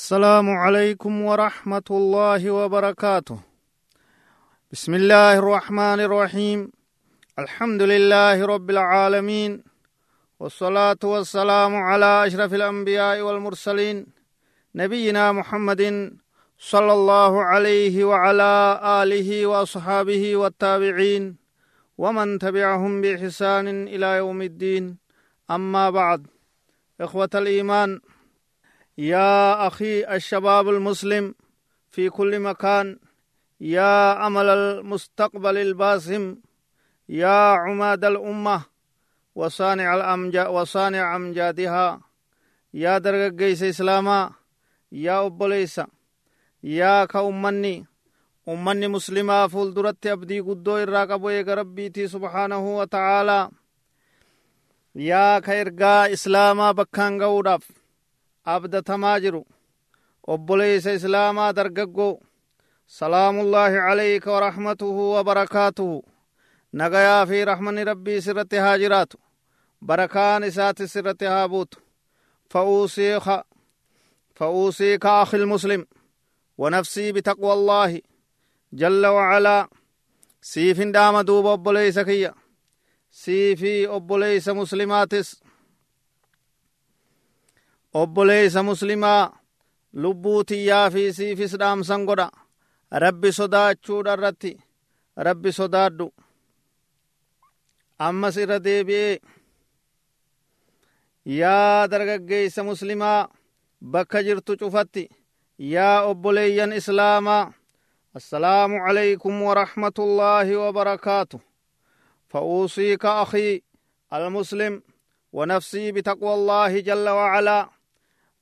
السلام عليكم ورحمة الله وبركاته. بسم الله الرحمن الرحيم. الحمد لله رب العالمين. والصلاة والسلام على أشرف الأنبياء والمرسلين نبينا محمد صلى الله عليه وعلى آله وأصحابه والتابعين ومن تبعهم بإحسان إلى يوم الدين. أما بعد إخوة الإيمان يا أخي الشباب المسلم في كل مكان يا أمل المستقبل الباسم يا عماد الأمة وصانع الأمجا وصانع أمجادها يا درجيس إسلاما يا أبوليس يا كأمني أمني مسلمة فولدرت أبدي قدو إراك بويك ربيتي سبحانه وتعالى يا كيرقا إسلاما بكان قودف abdatamaa jiru obboleeysa islaamaa dargaggoo salaamullaahi calayka waraxmatuhu wabarakaatuhu nagayaa fi raxmanni rabbii sirratti haa jiraatu barakaan isaati sirratti haa buutu fa'uusiika fa'uusiika akhi lmuslim ونفسي بتقوى الله جل وعلا سيفين دام دوب أبوليس كيا سيفي أبوليس مسلماتس obboleeysa muslimaa lubbuu tiyyaa fi siifis dhaamsan godha rabbi sodaachuudha irratti rabbi sodaadhu ammas irra deebi'ee yaa dargaggeeysa muslimaa bakka jirtu cufatti yaa obboleeyyan islaamaa السلام عليكم ورحمة الله وبركاته فأوصيك أخي المسلم ونفسي بتقوى الله جل وعلا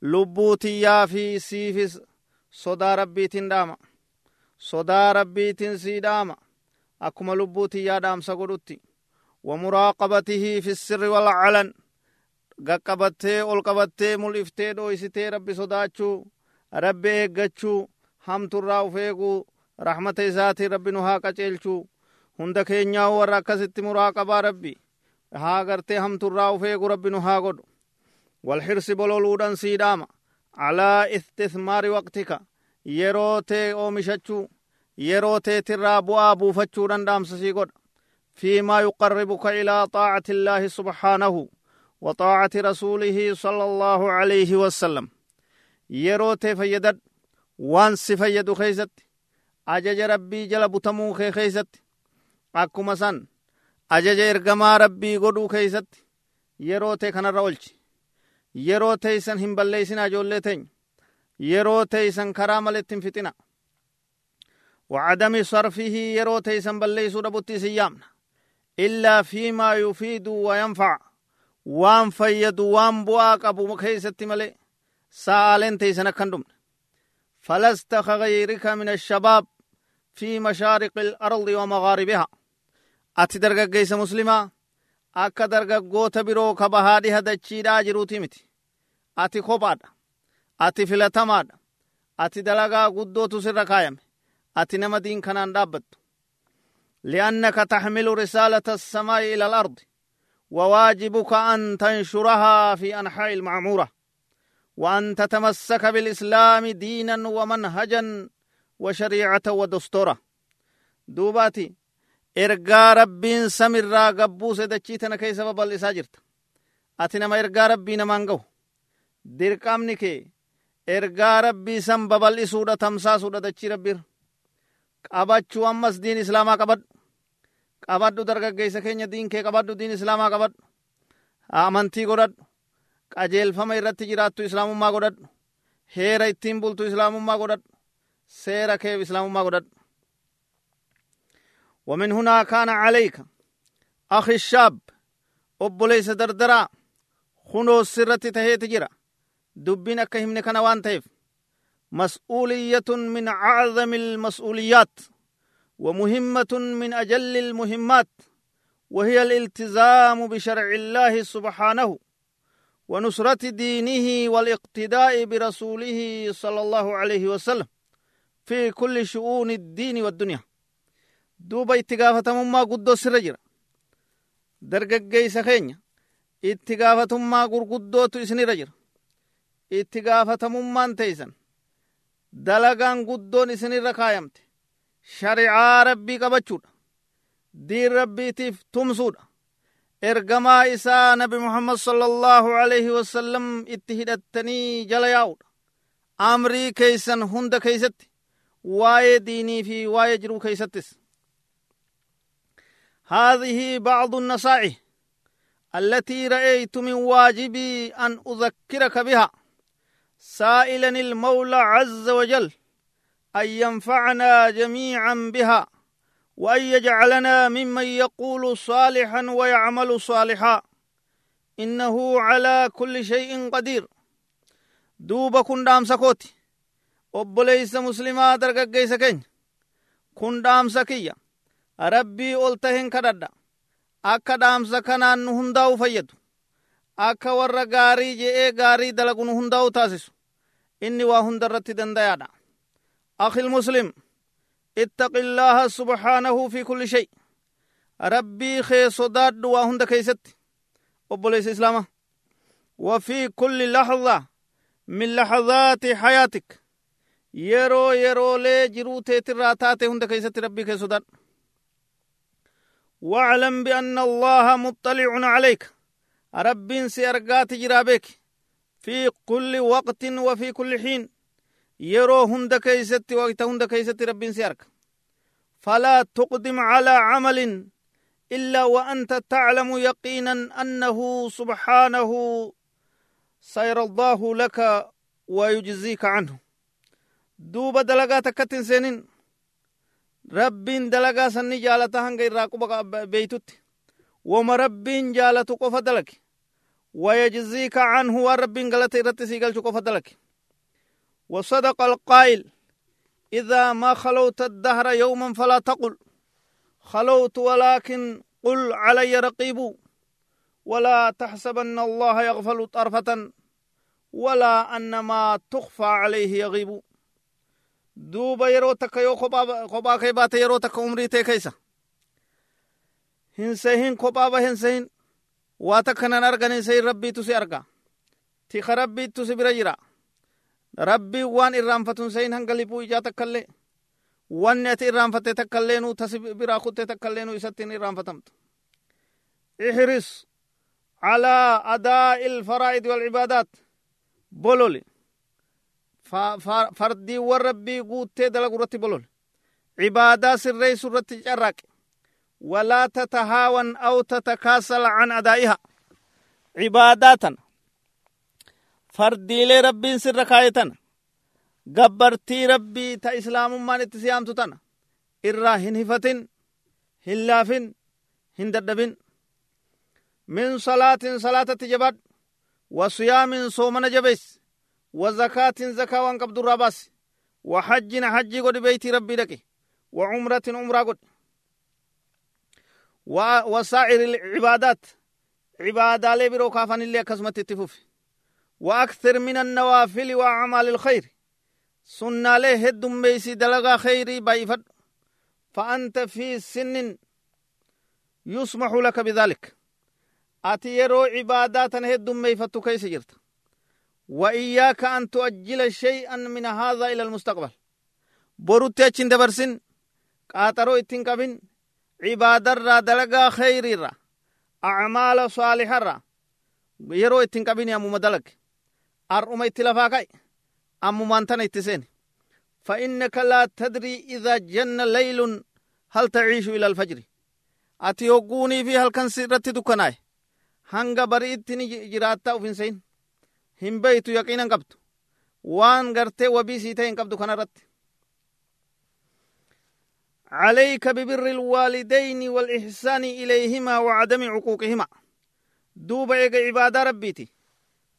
lubbuu tiyyaa fi siifis sodaa rabbiitiin dhaama sodaa rabbiitiin sii dhaama akkuma lubbuu tiyyaa dhaamsa godhutti. Wamuraaqabatihii fi sirri walcalan gaqqabattee ol qabattee mul'iftee dhooysitee rabbi sodaachuu rabbi eeggachuu hamturraa uf eeguu rahmata isaatiin rabbi nu haa qaceelchuu. Hunda keenyaa warra akkasitti muraaqabaa rabbi. Haa gartee hamturraa uf eegu rabbi nu haa godhu. والحرص بولولودان سيداما. على استثمار وقتك. يروتي أومشتشو. يروتي ترى بوا بوفتشو دام سيقود. فيما يقربك إلى طاعة الله سبحانه وطاعة رسوله صلى الله عليه وسلم. يروتي فيدد. وان سفيد خيست أجج ربي جل بتمو خيست أكما سن أجج إرقما ربي قدو خيست يروتي كان رولش yeroo teeysan hin balleeysina ijoollee teenya. Yeroo teeysan karaa maletti hin fixina وعدم صرفه يرو تيسن بليسو دبوتي سيامنا إلا فيما يفيد وينفع وان فيد وان بواق أبو مكيسة ملي سالين تيسن كندم فلست غيرك من الشباب في مشارق الأرض ومغاربها أتدرق قيس مسلمة akka dargaggoota biroo ka bahaa dhiha dachiidhaa jiruuti miti ati kophaadha ati filatamaadha ati dalagaa guddootu sirra kaayame ati nama diin kanaan dhaabbattu لأنك تحمل رسالة السماء إلى الأرض وواجبك أن تنشرها في أنحاء المعمورة وأن تتمسك بالإسلام دينا ومنهجا وشريعة ودستورا دوباتي ergaa rabbiin samirraa gabbuuse dachii tana keessa babal'isaa jirta ati nama ergaa rabbii namaan gahu dirqamni kee ergaa rabbii san babal'isuudha tamsaasuudha dachii rabbiirra qabachuu ammas diin islaamaa qabadhu qabadhu dargaggeessa keenya diin kee qabadhu diin islaamaa qabadhu amantii godhadhu qajeelfama irratti jiraattu islaamummaa godhadhu heera ittiin bultu islaamummaa godhadhu seera kee islaamummaa godhadhu ومن هنا كان عليك. أخي الشاب أبوليس دردرا. خنو سرة تهيت جرا. دبين كهمن كنوان تيف مسؤولية من أعظم المسؤوليات ومهمة من أجل المهمات وهي الالتزام بشرع الله سبحانه ونصرة دينه والاقتداء برسوله صلى الله عليه وسلم في كل شؤون الدين والدنيا. Duuba itti gaafatamummaa guddoo sirra jira dargaggeeysa keenya itti gaafatummaa gurguddootu isinirra jira itti gaafatamummaan teeysan dalagaan guddoon isinirra kaayamte shari'aa rabbii qabachuudha diin rabbiitiif tumsuudha ergamaa isaa nabi muhammad sallallahu alaihi wasallam itti hidhattanii jala yaa'uudha amrii keeysan hunda keeysatti waa'ee diinii fi waa'ee jiruu keeysattis هذه بعض النصائح التي رأيت من واجبي أن أذكرك بها. سائلا المولى عز وجل أن ينفعنا جميعا بها وأن يجعلنا ممن يقول صالحا ويعمل صالحا. إنه على كل شيء قدير. دوب كن دام سكوتي أبوليس مسلمة درقق كين. كن دام سكية ربي ألتهن كدد akka dhaamsa kanaan nu hundaa'u fayyadu. Akka warra gaarii je'ee gaarii dalagu nu hundaa'u taasisu. Inni waa hunda irratti dandayaadha. Akhi muslim اتق الله سبحانه في كل شيء ربي خي صداد وهند كيست أبوليس إسلامة وفي كل لحظة من لحظات حياتك يرو يرو لي جرو تيتراتات هند كيست ربي خي صداد واعلم بأن الله مطلع عليك. رب سيرقات جرابك في كل وقت وفي كل حين. hunda keeysatti waqta hunda keeysatti rabbiin si arka falaa tuqdim calaa camalin إلا وأنت تعلم يقينا أنه سبحانه سيرضاه لك ويجزيك عنه. دوب دلقا تكتن ربين دلقا سني جالتا هنگا الراقب بيتت وما ربين جالتو قف دلك ويجزيك عنه وربين قلت رتسي قلت قف دلك وصدق القائل إذا ما خلوت الدهر يوما فلا تقل. خلوت ولكن قل علي رقيب. ولا تحسبن الله يغفل طرفة. ولا أن ما تخفى عليه يغيب. دوبا يرو تك يو خبا كيبات يرو تك عمري تيكيسا هنسهين خبا هنسهين. واتكنا نرغن سي ربي تسي أرغا. تيخ ربي تسي برجرا. ربي وان إرانفتون سين هنگلipuu ijaa takkaillee wanni ati irraanfatte takkailleenuu tasi biraa kutte takkailleenuu isattiin irraanfatamtu ihris على أداء الفرائض والعبادات. بولولي. فردي والربي قوت دلق رتي بولول عبادة سري سرتي جراك ولا تتهاون أو تتكاسل عن أدائها gabbartii rabbii ta islaamummaan itti siyaamtu tana irraa hin hifatin hin laafin hin dadhabin min salaatin salaatatti jabaadhu wa siyaamin soomana jabees وزكاتٍ زكاوان وانقبض الرباس. وحجٍ حجي قد بيت ربي لك. وعمرةٍ عمرة قد. وسائر العبادات. عبادة لبرو كافن اللي كزمة التفوف وأكثر من النوافل وعمال الخير. سنة له هدم بيسي دلغا خيري بايفد فأنت في سن يسمح لك بذلك. أتيرو عبادات هدم بيفتو كيسي جرتك وإياك أن تؤجل شيئا من هذا إلى المستقبل. بروتي أچين دبرسن قاترو اتن قبن عبادة را دلغا خيري را أعمال صالحة را. qabini ammuma dalage ar'uma itti lafaa ka'e ammumaan tana itti seeni فإنك لا تدري إذا جن ليل هل تعيش إلى الفجر. أتي يوقوني في هل كان سيرت دكناي هنگا بريتني هم بيت يقينا قبط وان غرتي وبي سيتين قبط كنا رت عليك ببر الوالدين والإحسان إليهما وعدم عقوقهما rabbiiti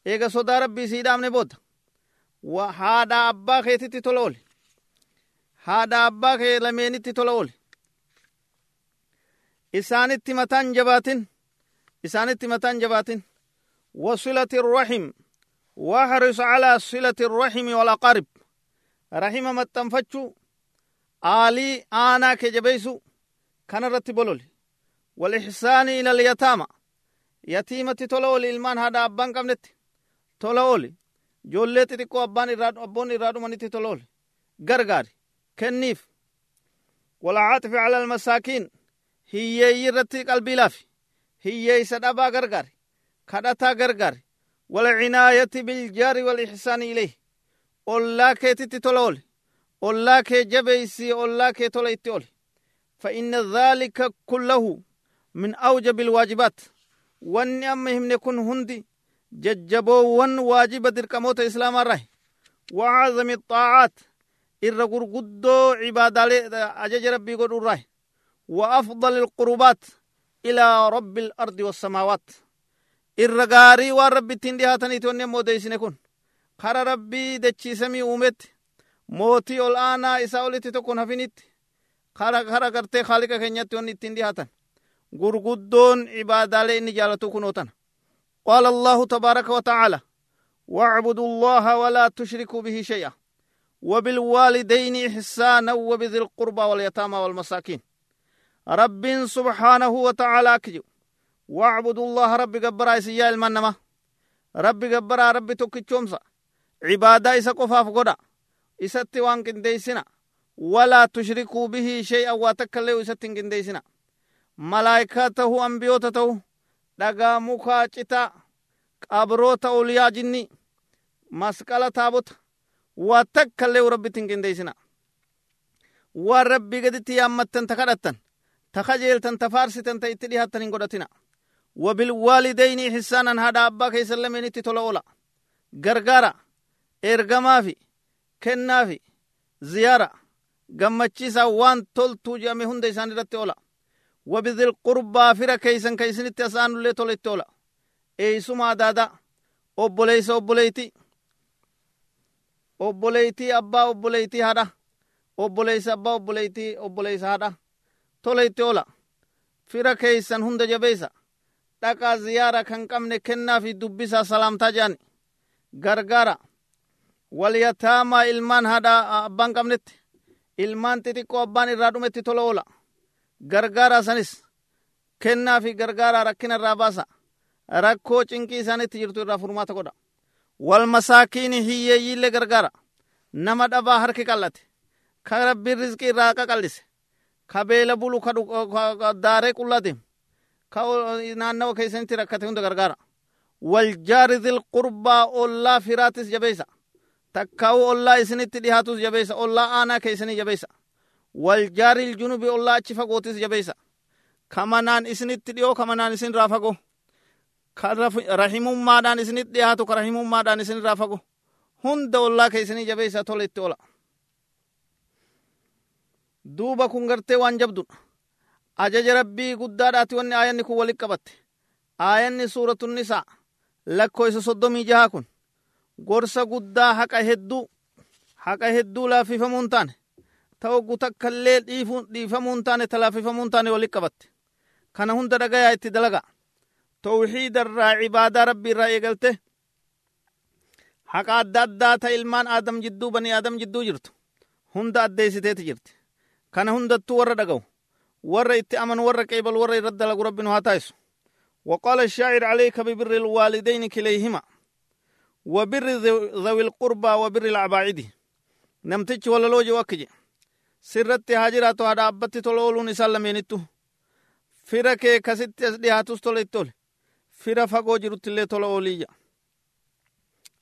eega sodaa rabbii sii dhaamne booda haadha abbaa keetitti tola ooli haadha abbaa kee lameenitti tola ooli isaanitti mataan jabaatin isaanitti mataan jabaatin وصلة الرحم وأحرص على صلة الرحم والأقارب. رحم متنفتشو آلي آنا كجبيسو كان رتبولول والإحسان إلى اليتامى. ilmaan haadha abbaan qabnetti tola ooli ijoollee xixiqqoo abbaan irraa abboon irraa dhumanitti tola ooli gargaari kenniif والعاطف على المساكين. هي يرتي قلبي لافي هي سدبا غرغر كدتا غرغر والعناية بالجار والإحسان إليه. أولا كيتي تولول أولا كي جبيسي أولا كي توليتي فإن ذلك كله من أوجب الواجبات. واني أمهم نكون هندي ججبوون واجب دركموت إسلام الرهي وعظم الطاعات irra gurguddoo cibaadaalee ajaja rabbii godhu irraa وأفضل إلى رب الأرض والسماوات الرغاري ورب تندي هاتني توني موديسن كون خر ربي دچي سمي أومت موتي الآن إسا أولتي تكون هفينيت خر خر کرتے خالق كنيت توني تندي هاتن غرغدون عبادة لإني جالتو كنوتن قال الله تبارك وتعالى واعبدوا الله ولا تشركوا به شيئا وبالوالدين إحسانا وبذي القربى واليتامى والمساكين رب سبحانه وتعالى كجو واعبدوا الله رب قبرا يسيا المنما رب قبرا رب توكيتشومسا عبادة إسا قفاف قدا إسا تيوان كنديسنا ولا تشركوا به شيئا واتكلوا إسا تنكنديسنا ملائكته أنبيوته dhagaa mukaa citaa qabroota oliyaa jinni masqala taabota waa takkallee rabbitti hin qindeessina waan rabbii gaditti yaammattan ta kadhattan ta kajeeltan ta faarsitan ta itti dhihaattan hin godhatina wabilwaalidayni ihsaanan haadha abbaa keessan lameenitti tola oola gargaara ergamaafi kennaafi ziyaara gammachiisaa waan toltuu jedhame hunda isaan irratti oola وبذي القربى فر كيسن كيسن التسان اللي تولت تولا اي سما دادا اوبوليس اوبوليتي obboleeytii abbaa obboleeytii hadha obboleeysa abbaa obboleeytii obboleeysa hadha toleetti oola fira keeysan hunda jabeeysa dhaqaa ziyaara kan qabne kennaa fi dubbisaa salaamtaa jedhani gargaara walyataamaa ilmaan hadha abbaan qabnetti ilmaan xixiqqoo abbaan irraa dhumetti tola oola gargaara sanis kennaa fi gargaara rakkina irraa baasa rakkoo cinqii isaanitti jirtu irraa furmaata godha والمساكين هي يلي غرغرا نما دبا هركي قلت كرب الرزق راقا قلس كبيل بلو كدو داري قلتهم كاو نانو كيسن تركته هند غرغرا والجار ذي القربى أولا فراتس جبيسا. تكاو أولا إسنت ديهاتوس جبيسا. أولا آنا كيسني جبيسا. والجار الجنوب أولا أچفا قوتس جبيسا. كمانان إسنت ديو كمانان إسن رافقو. rahimummaadhaan isinit dhiyaatu ka rahimummaadhaan isin irraa fago hunda ollaa keeysinii jabeeysa tola itti ola duuba kun gartee waan jabdudha ajaja rabbii guddaadhaati wanni aayanni kun walit qabatte aayanni suuratu nisaa lakkoysa soddomii jaha kun gorsa guddaa haqa hedduu haqa hedduu laaffifamuu hin taane ta oggu takkaillee dhiifamuu hin taane ta laaffifamuu hin taane walit qabatte kana hunda dhagayaa itti dalagaa توحيد الرا عبادة ربي الرا يقلته حق أدى أدى تا إلمان آدم جدو بني آدم جدو جرت هند أدى ستيت جرت كان هند التور دقو ور اتأمن ور كيبل ور يرد لك رب هاتايس وقال الشاعر عليك ببر الوالدين كليهما. وبر ذوي القربى وبر العباعد نمتج ولا لوج وكجي سرت هاجرات هذا أبتي تلولون سلمينتو فرك كست ديهاتوس تولي fira fagoo jiruttillee tola ooliyya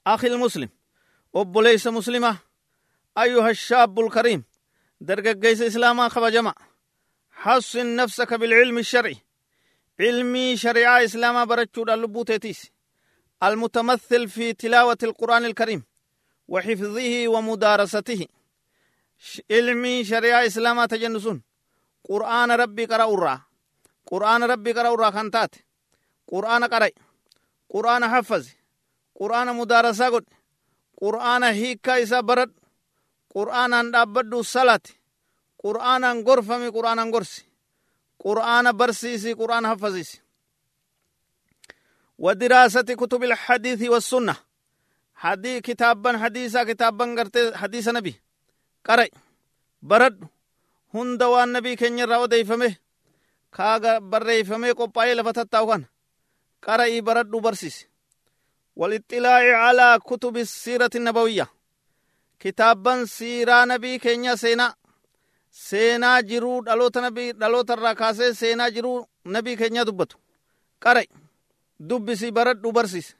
akhi muslim obboleeysa muslima أيها الشاب الكريم درجيس إسلاما خبجما حصن نفسك بالعلم الشرعي. علمي شريعة إسلاما برتشو اللبوتيتيس المتمثل في تلاوة القرآن الكريم وحفظه ومدارسته. علمي شريعة إسلاما تجنسون. قرآن ربي قرأ قرآن ربي قرأ كانتات qur'aana qaray qur'aana haffazi qur'aana mudaarasaa godhe qur'aana hiikkaa isaa baradhu qur'aanaan dhaabbadhu salati qur'aanaan gorfami qur'aanaan gorsi. Qur'aana barsiisi qur'aana haffasiisi ودراسة كتب الحديث والسنة حديث كتابا حديثا كتابا حديث نبي قرأ برد هند وان نبي كن يرى وديفمه كاغا بريفمه قبائي لفتتا وكان قرأي برد برسيس والاطلاع على كتب السيرة النبوية kitaabban siiraa nabii keenya seenaa seenaa jiruu dhaloota nabii dhaloota irraa kaasee seenaa jiruu nabii keenya dubbatu. Qara'i dubbisi baradhu barsiise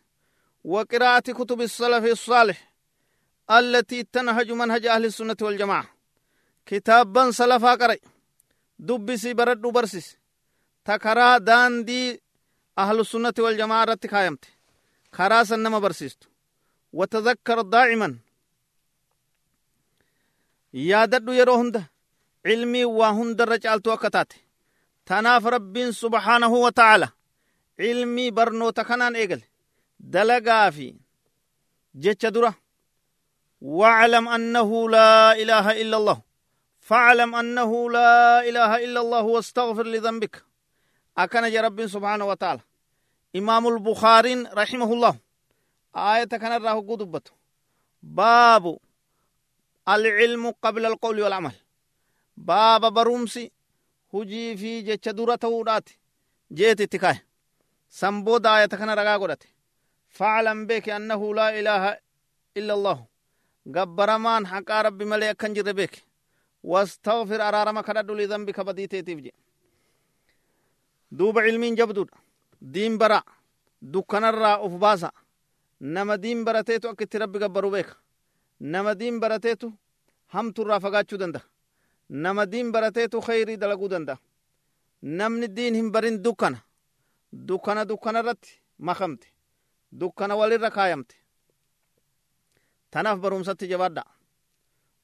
وقراءة كتب السلف الصالح التي تنهج منهج أهل السنة والجماعة كتابا سلفا قرأ دبسي برد برسس تكرا داندي أهل السنة والجماعة رتك هايمت خراسا نما برسست وتذكر دائما yaadadhu yeroo hunda. Hundarra caaltu akka taate tanaaf rabbiin subhaanahu wa ta'ala cilmii barnoota kanaan eegale dalagaa fi jecha dura واعلم أنه لا إله إلا الله. فاعلم أنه لا إله إلا الله واستغفر لذنبك. أكن رب سبحانه وتعالى. إمام البخاري رحمه الله. آية كان الراه قدبته. باب العلم قبل القول والعمل. باب برومسي هجي في جتش دورة ودات جيت اتكاه سنبود آية كان رقا قدت فاعلم بك أنه لا إله إلا الله gabbaramaan haqaa rabbi malee akkan jirre beeke wastaghfir araarama kadhadhu lidambika badii teetiif je duuba cilmiin jabduudha diin bara dukkanarraa uf baasa nama diin barateetu akka itti rabbi gabbaru beeka nama diin barateetu hamturraa fagaachuu danda'a nama diin barateetu khayrii dalaguu danda'a namni diin hin barin dukkana dukkana dukkana irratti makamte dukkana walirra kaayamte tanaaf barumsatti jabaadha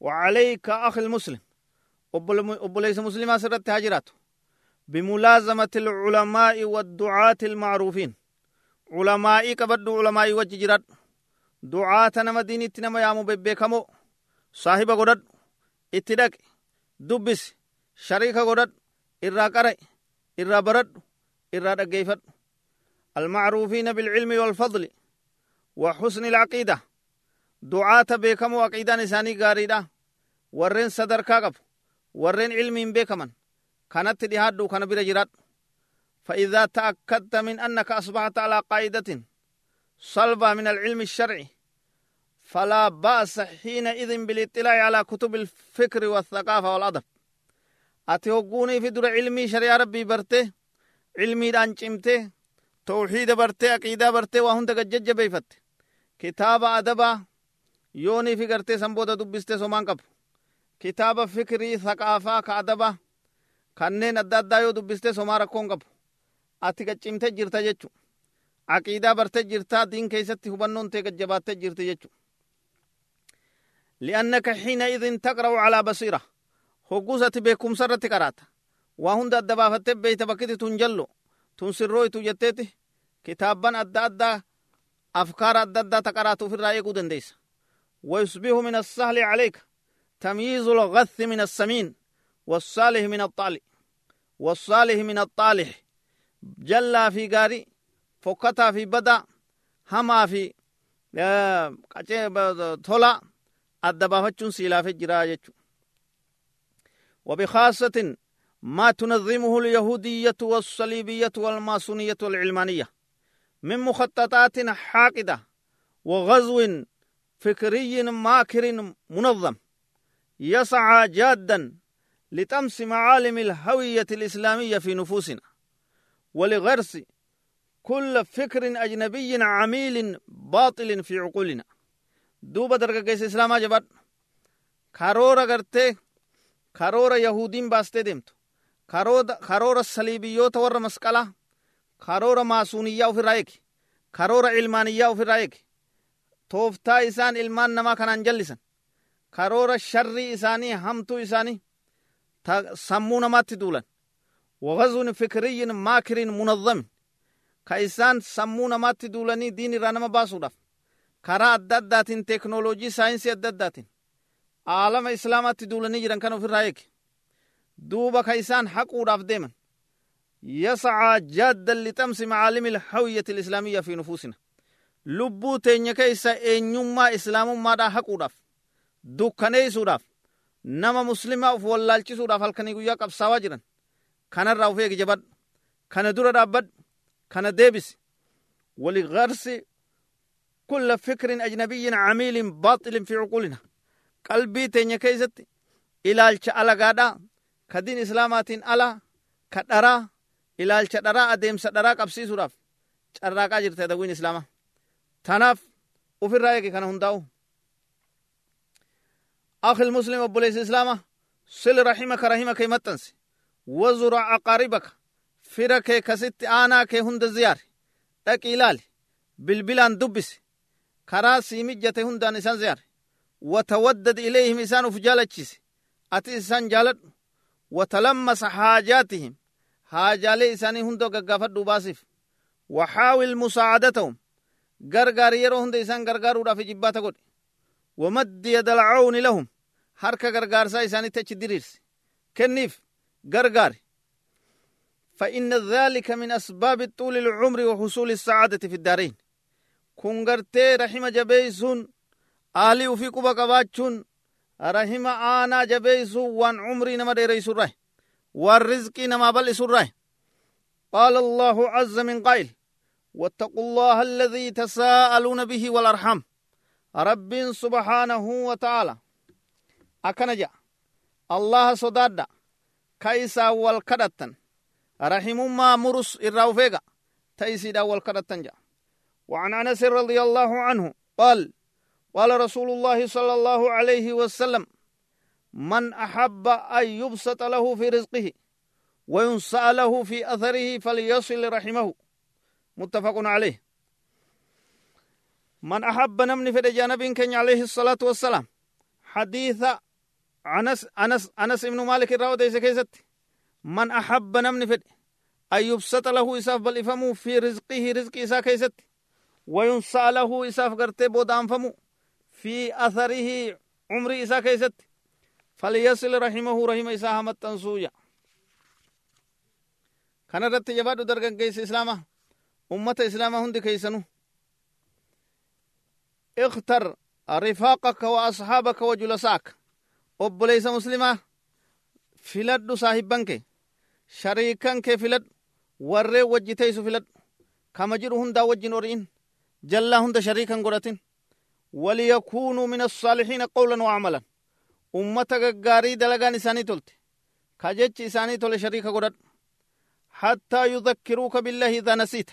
وعليك أخي المسلم أبوليس مسلم سرت هاجرات بملازمة العلماء والدعاة المعروفين علماء كبد علماء وججرات دعاة نما دين اتنما يامو ببكمو صاحب قدد اتدك دبس شريك قدد إرى قرأ إرى برد إرى دقيفت المعروفين بالعلم والفضل وحسن العقيده du'aata beekamoo aqiidaan isaanii gaariidha. Warreen sadarkaa qabu warreen ilmiin beekaman kanatti dhihaadhu kana bira jiraadhu. فإذا تأكدت من أنك أصبحت على قاعدة صلبة من العلم الشرعي فلا بأس حينئذ بالإطلاع على كتب الفكر والثقافة والأدب. أتوقوني في در علمي شريع ربي برته علمي دان چمته توحيد برته عقيدة برته وهم تججج بيفت. كتاب أدب يوني في قرته سنبودة دبسته سمان قب. كتاب فكري ثقافة كأدب كنين أداد دايو دبسته سمان رقون قب. أتي قد جرتا جيچو عقيدة برته جرتا دين كيستي هبنون تي قد جباته جرتا جيچو لأنك حينئذ تقرأ على بصيرة. هقوسة بكم سرة قرات. وهند الدبافة بيت بكت تنجلو تنسروي تجتتي كتابا أدى أدى. أفكار أدى أدى تقراتو في الرأي قدن ديس. ويصبح من السهل عليك. تمييز الغث من السمين. والصالح من الطالح والصالح من الطالح. جلا في قاري فكتا في بدا. هما في تولا الدبافتشون سيلا في الجراجة وبخاصة ما تنظمه اليهودية والصليبية والماسونية والعلمانية من مخططات حاقدة وغزو فكري ماكر منظم يسعى جادا لطمس معالم الهوية الإسلامية في نفوسنا ولغرس كل فكر أجنبي عميل باطل في عقولنا dargaggeessa islaamaa jabaadhu karoora gartii karoora yahuudiin baaftee deemtu karoora saliibiyyootaa warra masqalaa كارورا ماسونية في رايك كارورا علمانية في رايك tooftaa isaan ilmaan namaa kanaan jallisan karoora sharrii isaanii hamtuu isaanii sammuu namaatti duulan wagazun fikriyin maakirin munazzamin ka isaan sammuu namaatti duulanii diin irraa nama baasuudhaaf karaa adda addaatiin teeknooloojii saayinsii adda addaatiin aalama islaamaatti duulanii jiran kan ofirraa eege duuba ka isaan haquudhaaf deeman يسعى جادا لتمس معالم الهوية الإسلامية في نفوسنا lubbuu teenya keessa eenyummaa islaamummaadhaa haquudhaaf dukkaneeysuudhaaf nama muslimaa uf wallaalchisuudhaaf halkanii guyyaa qabsaawaa jiran kanarraa uf eegi jabadhu kana dura dhaabbadhu kana deebisi ولغرس كل فكر أجنبي عميل باطل في عقولنا qalbii teenya keeysatti ilaalcha alagaadha ka din islaamaatiin ala ka dharaa ilaalcha dharaa adeemsa dharaa qabsiisuudhaaf carraaqaa jirte dawwiin islaama tanaaf ufirraa eege kana hundaa'u أخي المسلم أبو ليس إسلامة صل رحمك رحمك متنس وزر أقاربك فرك كست آنا كي هند زيار لك إلال بالبلان دبس كراسي مجة هند نسان زيار وتودد إليهم إسان فجالتشيس أتي إسان جالت وتلمس حاجاتهم حاجالي إساني هندو ققافت باسف وحاول مساعدتهم غرغار يرو هند إسان غرغار ومد يد العون لهم gargaarsaa isaanitti achi diriirsi kenniif gargaari. فإن ذلك من أسباب طول العمر وحصول السعادة في الدارين غرتي رحمة جبيسون آلي وفي قبا قباتشون رحمة آنا جبيسو وان عمري نما ديري سره والرزق نما بل سره قال الله عز من قائل واتقوا الله الذي تساءلون به والأرحام رب سبحانه وتعالى akkana jedha allaha sodaadha ka isaa wal kadhattan rahimummaa murus irraa ufeega وعن أنس رضي الله عنه قال قال رسول الله صلى الله عليه وسلم من أحب أن يبسط له في رزقه وينسى له في أثره فليصل رحمه. متفق عليه. من أحب نمني في جانب كان عليه الصلاة والسلام. حديث أنس أنس أنس ابن مالك الراو ديس كيست. من أحب نمن فد أن يبسط له إساف بل في رزقه رزق إسا كيست. وينسى له إساف قرتي بودان فمو في أثره عمر إسا كيست. فليصل رحمه رحم إسا همت تنسويا كان رت جباد درغن كيس إسلامة أمة إسلامة هند كيسنو. اختر رفاقك وأصحابك وجلساك. obboleeysa muslimaa filadhu saahibban kee shariikan kee filadhu warree wajji teeysu filadhu kama jiru jallaa hunda shariikan godhatin وليكونوا من الصالحين قولا وعملا. أمة غاري دلغان إساني تلت كجج إساني تل شريك قرد حتى يذكروك بالله إذا نسيت.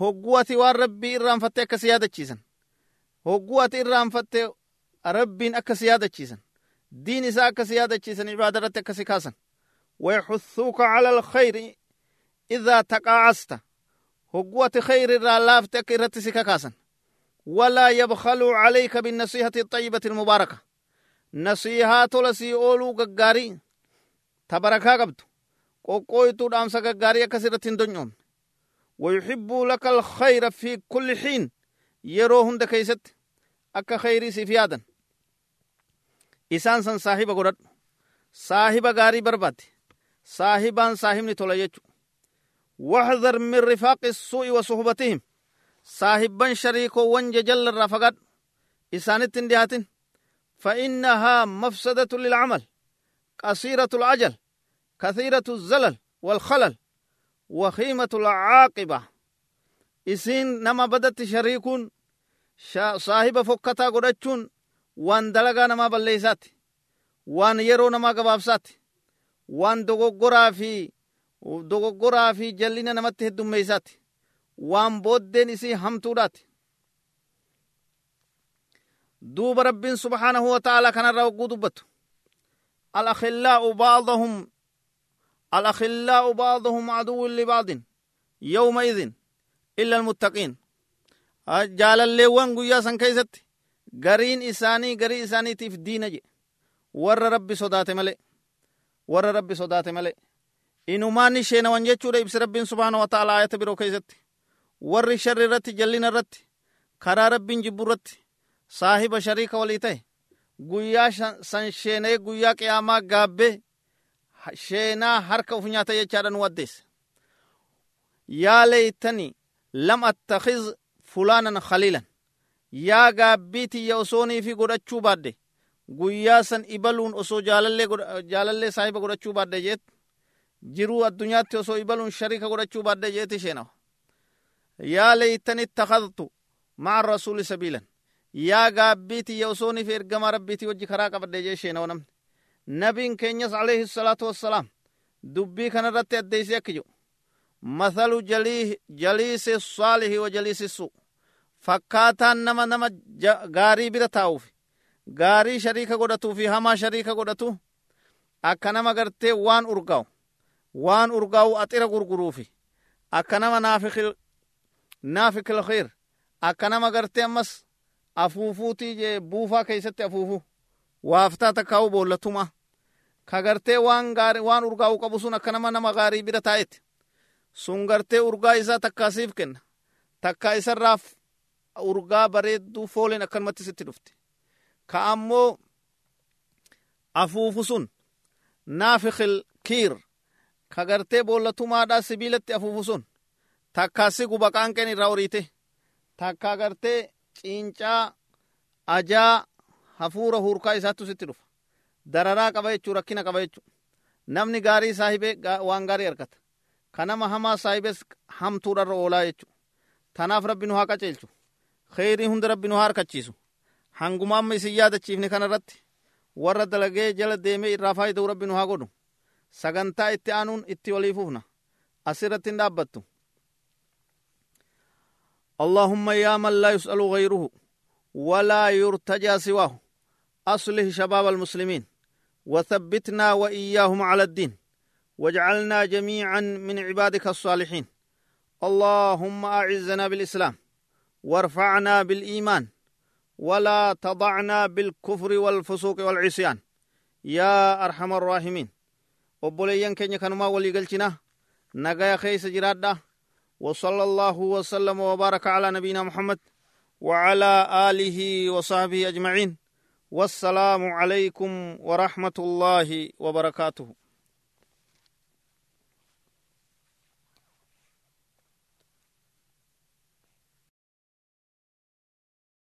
هقوة والربي إرام فتة كسيادة چيزن هقوة إرام فتة ربين أكسيادة چيزن دين إساء كسيادة چيسن عبادة رتك كاسن ويحثوك على الخير إذا تقاعست. هقوة خير الرالافت رتسك كاسن. ولا يبخل عليك بالنصيحة الطيبة المباركة. نصيحة لسي أولو غغاري تبركا قبت قوقويتو دامسا غغاري كسرة دنيوم ويحب لك الخير في كل حين. يروهن دكيست أكا خيري سفيادا isaan san saahiba godhadhu saahiba gaarii barbaade saahibaan saahibni tola jechu واحذر من رفاق السوء وصحبتهم. صاحبا شريكو وانج جل الرفقات إسانت انديات فإنها مفسدة للعمل. قصيرة العجل. كثيرة الزلل والخلل. وخيمة العاقبة. إسين نما بدت شريكون صاحب فكتا قدتشون waan dalagaa namaa balleeysaati waan yeroo namaa gabaabsaati waan dogoggoraa fi dogoggoraa fi jallina namatti heddummeeysaati waan booddeen isii hamtuudhaati duuba rabbiin subhaanahu wa ta'aalaa kanarraa wagguu dubbatu الأخلاء بعضهم الأخلاء بعضهم عدو لبعض يومئذ إلا المتقين جال الليوان قيا سن كيست gariin isaanii garii isaaniitiif diina je warra rabbi sodaate male warra rabbi sodaate male inumaan isheenawan jechuudha ibsi rabbiin subhaana wa ayata biroo keessatti warri sharri irratti jallina irratti karaa rabbiin jibbu irratti saahiba shariika walii ta'e guyyaa san sheenee guyyaa qiyaamaa gaabbee sheenaa harka uf nyaata jechaadha nu addeesse yaa leeytanii lam attakhiz fulaanan khaliilan yaa gaabbii tiyya osoonii fi godhachuu baadde guyyaa san ibaluun osoo jaalallee saahiba godhachuu baadde jeet jiruu addunyaatti osoo ibaluun shariika godhachuu baadde jeet isheenawa yaa leeytan ittakadtu maca rasuuli sabiilan. Yaa gaabbiitiyya osooniif ergama rabbiitii wajji karaa qabadhe jee isheenawo namni. Nabiin keenyas alayhi salaatu wassalaam dubbii kanarratti addeeyse akki jedhu mathalu jaliisi saalihi wa jaliisi suu. Fakkaataan nama nama gaarii bira taa'uuf gaarii shariika godhatuu fi hamaa shariika godhatu akka nama gartee waan urgaa'u waan urgaa'u axira gurguruufi akka nama naafikil khayr akka nama gartee ammas afuufuutii buufaa keeysatti afuufu waaftaa takkaa'u boollatuma ka gartee waan gaari waan urgaa'u qabu sun akka nama nama gaarii bira taa'etti sun gartee urgaa isaa takkaasiif kenna takkaa isarraaf urgaa bareedduu fooleen akkanumatti sitti dhufte ka ammoo afuufu sun naafikil kiir ka gartee boollatumaadhaa sibiilatti afuufu sun takkaa si guba qaanqeen irraa horiite. Takkaa gartee ciincaa ajaa hafuura hurkaa isaattu sitti dhufa. Dararaa qaba jechuu rakkina qaba jechuu. Namni gaarii saahibee waan gaarii argata. Ka nama hamaa saahibes hamtuudharra oolaa jechuu. Tanaaf rabbi nu haa qaceelchu. Kheyrii hunda rabbi nu haa harkachiisu. Hanguma amma isin yaadachiifne kana irratti warra dalagee jala deemee irraa faayida'u rabbi nu haa godhu sagantaa itti aanuun itti walii fufna asirratti hin dhaabbattu اللهم يا من لا يسأل غيره ولا يرتجى سواه أصلح شباب المسلمين وثبتنا وإياهم على الدين واجعلنا جميعا من عبادك الصالحين اللهم أعزنا بالإسلام وارفعنا بالإيمان ولا تضعنا بالكفر والفسوق والعصيان يا أرحم الراحمين obboleeyyan keenya kanumaa walii galchina nagaya keeysa jiraadha وصلى الله وسلم وبارك على نبينا محمد وعلى آله وصحبه أجمعين والسلام عليكم ورحمة الله وبركاته